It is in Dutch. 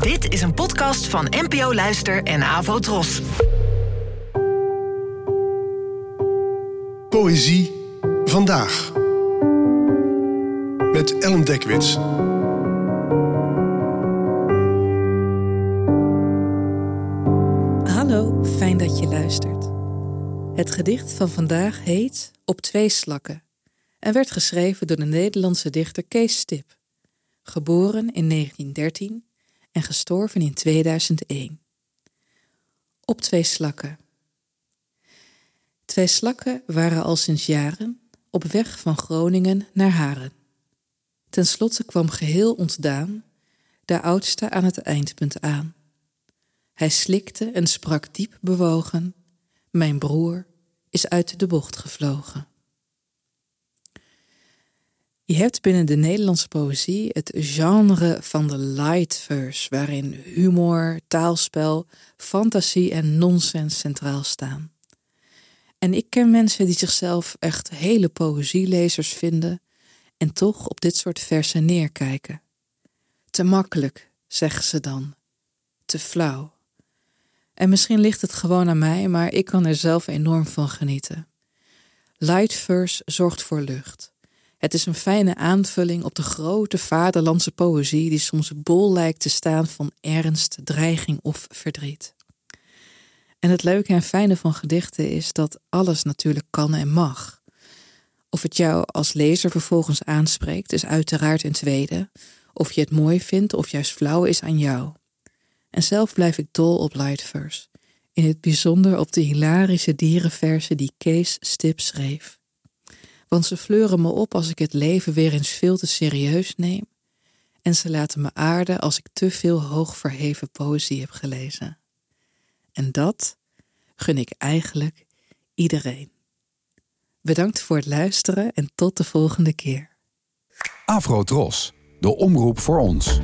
Dit is een podcast van NPO Luister en Avo Tros. Poëzie vandaag. Met Ellen Dekwits. Hallo, fijn dat je luistert. Het gedicht van vandaag heet Op twee slakken en werd geschreven door de Nederlandse dichter Kees Stip, geboren in 1913 en gestorven in 2001. Op twee slakken. Twee slakken waren al sinds jaren op weg van Groningen naar Haren. Ten slotte kwam geheel ontdaan de oudste aan het eindpunt aan. Hij slikte en sprak diep bewogen: Mijn broer is uit de bocht gevlogen. Je hebt binnen de Nederlandse poëzie het genre van de light verse, waarin humor, taalspel, fantasie en nonsens centraal staan. En ik ken mensen die zichzelf echt hele poëzielezers vinden en toch op dit soort versen neerkijken. Te makkelijk, zeggen ze dan. Te flauw. En misschien ligt het gewoon aan mij, maar ik kan er zelf enorm van genieten. Light verse zorgt voor lucht. Het is een fijne aanvulling op de grote vaderlandse poëzie die soms bol lijkt te staan van ernst, dreiging of verdriet. En het leuke en fijne van gedichten is dat alles natuurlijk kan en mag. Of het jou als lezer vervolgens aanspreekt, is uiteraard een tweede. Of je het mooi vindt of juist flauw is aan jou. En zelf blijf ik dol op lightverse. In het bijzonder op de hilarische dierenversen die Kees Stip schreef want ze fleuren me op als ik het leven weer eens veel te serieus neem, en ze laten me aarden als ik te veel hoogverheven poëzie heb gelezen. En dat gun ik eigenlijk iedereen. Bedankt voor het luisteren en tot de volgende keer. Afro Tros, de omroep voor ons.